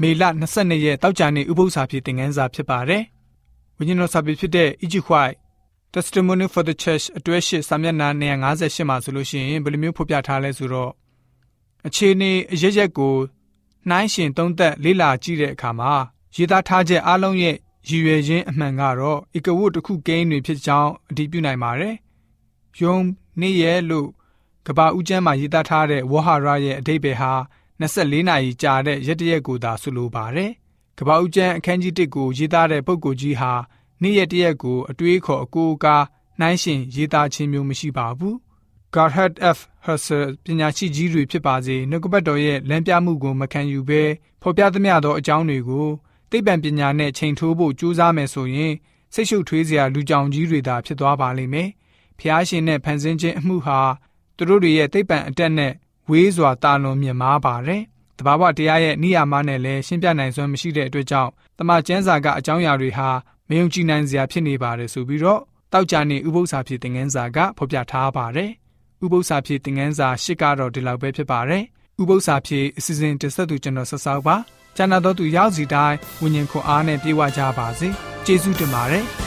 မေလ22ရက်တောက်ကြနေဥပုသ္စာဖြစ်တင်ငန်းစာဖြစ်ပါတယ်။ဝိညာဉ်တော်စာပေဖြစ်တဲ့ Egypt White Testimony for the Church အတွဲရှိစာမျက်နှာ158မှာဆိုလို့ရှိရင်ဘယ်လိုမျိုးဖော်ပြထားလဲဆိုတော့အခြေအနေအရရက်ကိုနှိုင်းရှင်သုံးသက်လေ့လာကြည့်တဲ့အခါမှာရေးသားထားချက်အလုံးရဲ့ရည်ရွယ်ခြင်းအမှန်ကတော့ဧကဝတ်တစ်ခုကိန်းတွေဖြစ်ကြောင်းအတည်ပြုနိုင်ပါတယ်။ယုံနေ့ရဲ့လို့ကဘာဦးကျမ်းမှာရေးသားထားတဲ့ဝဟာရရဲ့အဓိပ္ပာယ်ဟာ 24နာရီကြာတဲ့ရက်တရက်ကိုသာဆိုလိုပါတယ်။ကဘာဦးကျမ်းအခန်းကြီး1ကိုရေးသားတဲ့ပုဂ္ဂိုလ်ကြီးဟာနေ့ရက်တရက်ကိုအတွေးခေါ်အကိုအကားနှိုင်းရှင်ရေးသားခြင်းမျိုးမရှိပါဘူး။ Garhard F. Husserl ပညာရှိကြီးတွေဖြစ်ပါစေနှုတ်ကပတ်တော်ရဲ့လမ်းပြမှုကိုမခံယူဘဲဖော်ပြသမျှသောအကြောင်းတွေကိုသိပ္ပံပညာနဲ့ချိန်ထိုးဖို့ကြိုးစားမယ်ဆိုရင်စိတ်ရှုပ်ထွေးစရာလူကြောင်ကြီးတွေသာဖြစ်သွားပါလိမ့်မယ်။ဖျားရှင်နဲ့ဖန်ဆင်းခြင်းအမှုဟာသူတို့တွေရဲ့သိပ္ပံအတက်နဲ့ ဝေးစွာတာလွန်မြင်မာပါတယ်။တဘာဝတရားရဲ့နိယာမနဲ့လည်းရှင်းပြနိုင်စွမ်းမရှိတဲ့အတွက်ကြောင့်တမန်ကျမ်းစာကအကြောင်းအရာတွေဟာမယုံကြည်နိုင်စရာဖြစ်နေပါတယ်ဆိုပြီးတော့တောက်ကြနေဥပု္ပ္ပစာဖြစ်တဲ့ငန်းစာကဖော်ပြထားပါတယ်။ဥပု္ပ္ပစာဖြစ်တဲ့ငန်းစာရှစ်ကတော့ဒီလောက်ပဲဖြစ်ပါတယ်။ဥပု္ပ္ပစာဖြစ်အစီအစဉ်တင်ဆက်သူကျွန်တော်ဆက်ဆောက်ပါ။ကျန်တော်သူရောက်စီတိုင်းဝิญဉ်ခွန်အားနဲ့ပြေဝကြပါစေ။ကျေးဇူးတင်ပါတယ်။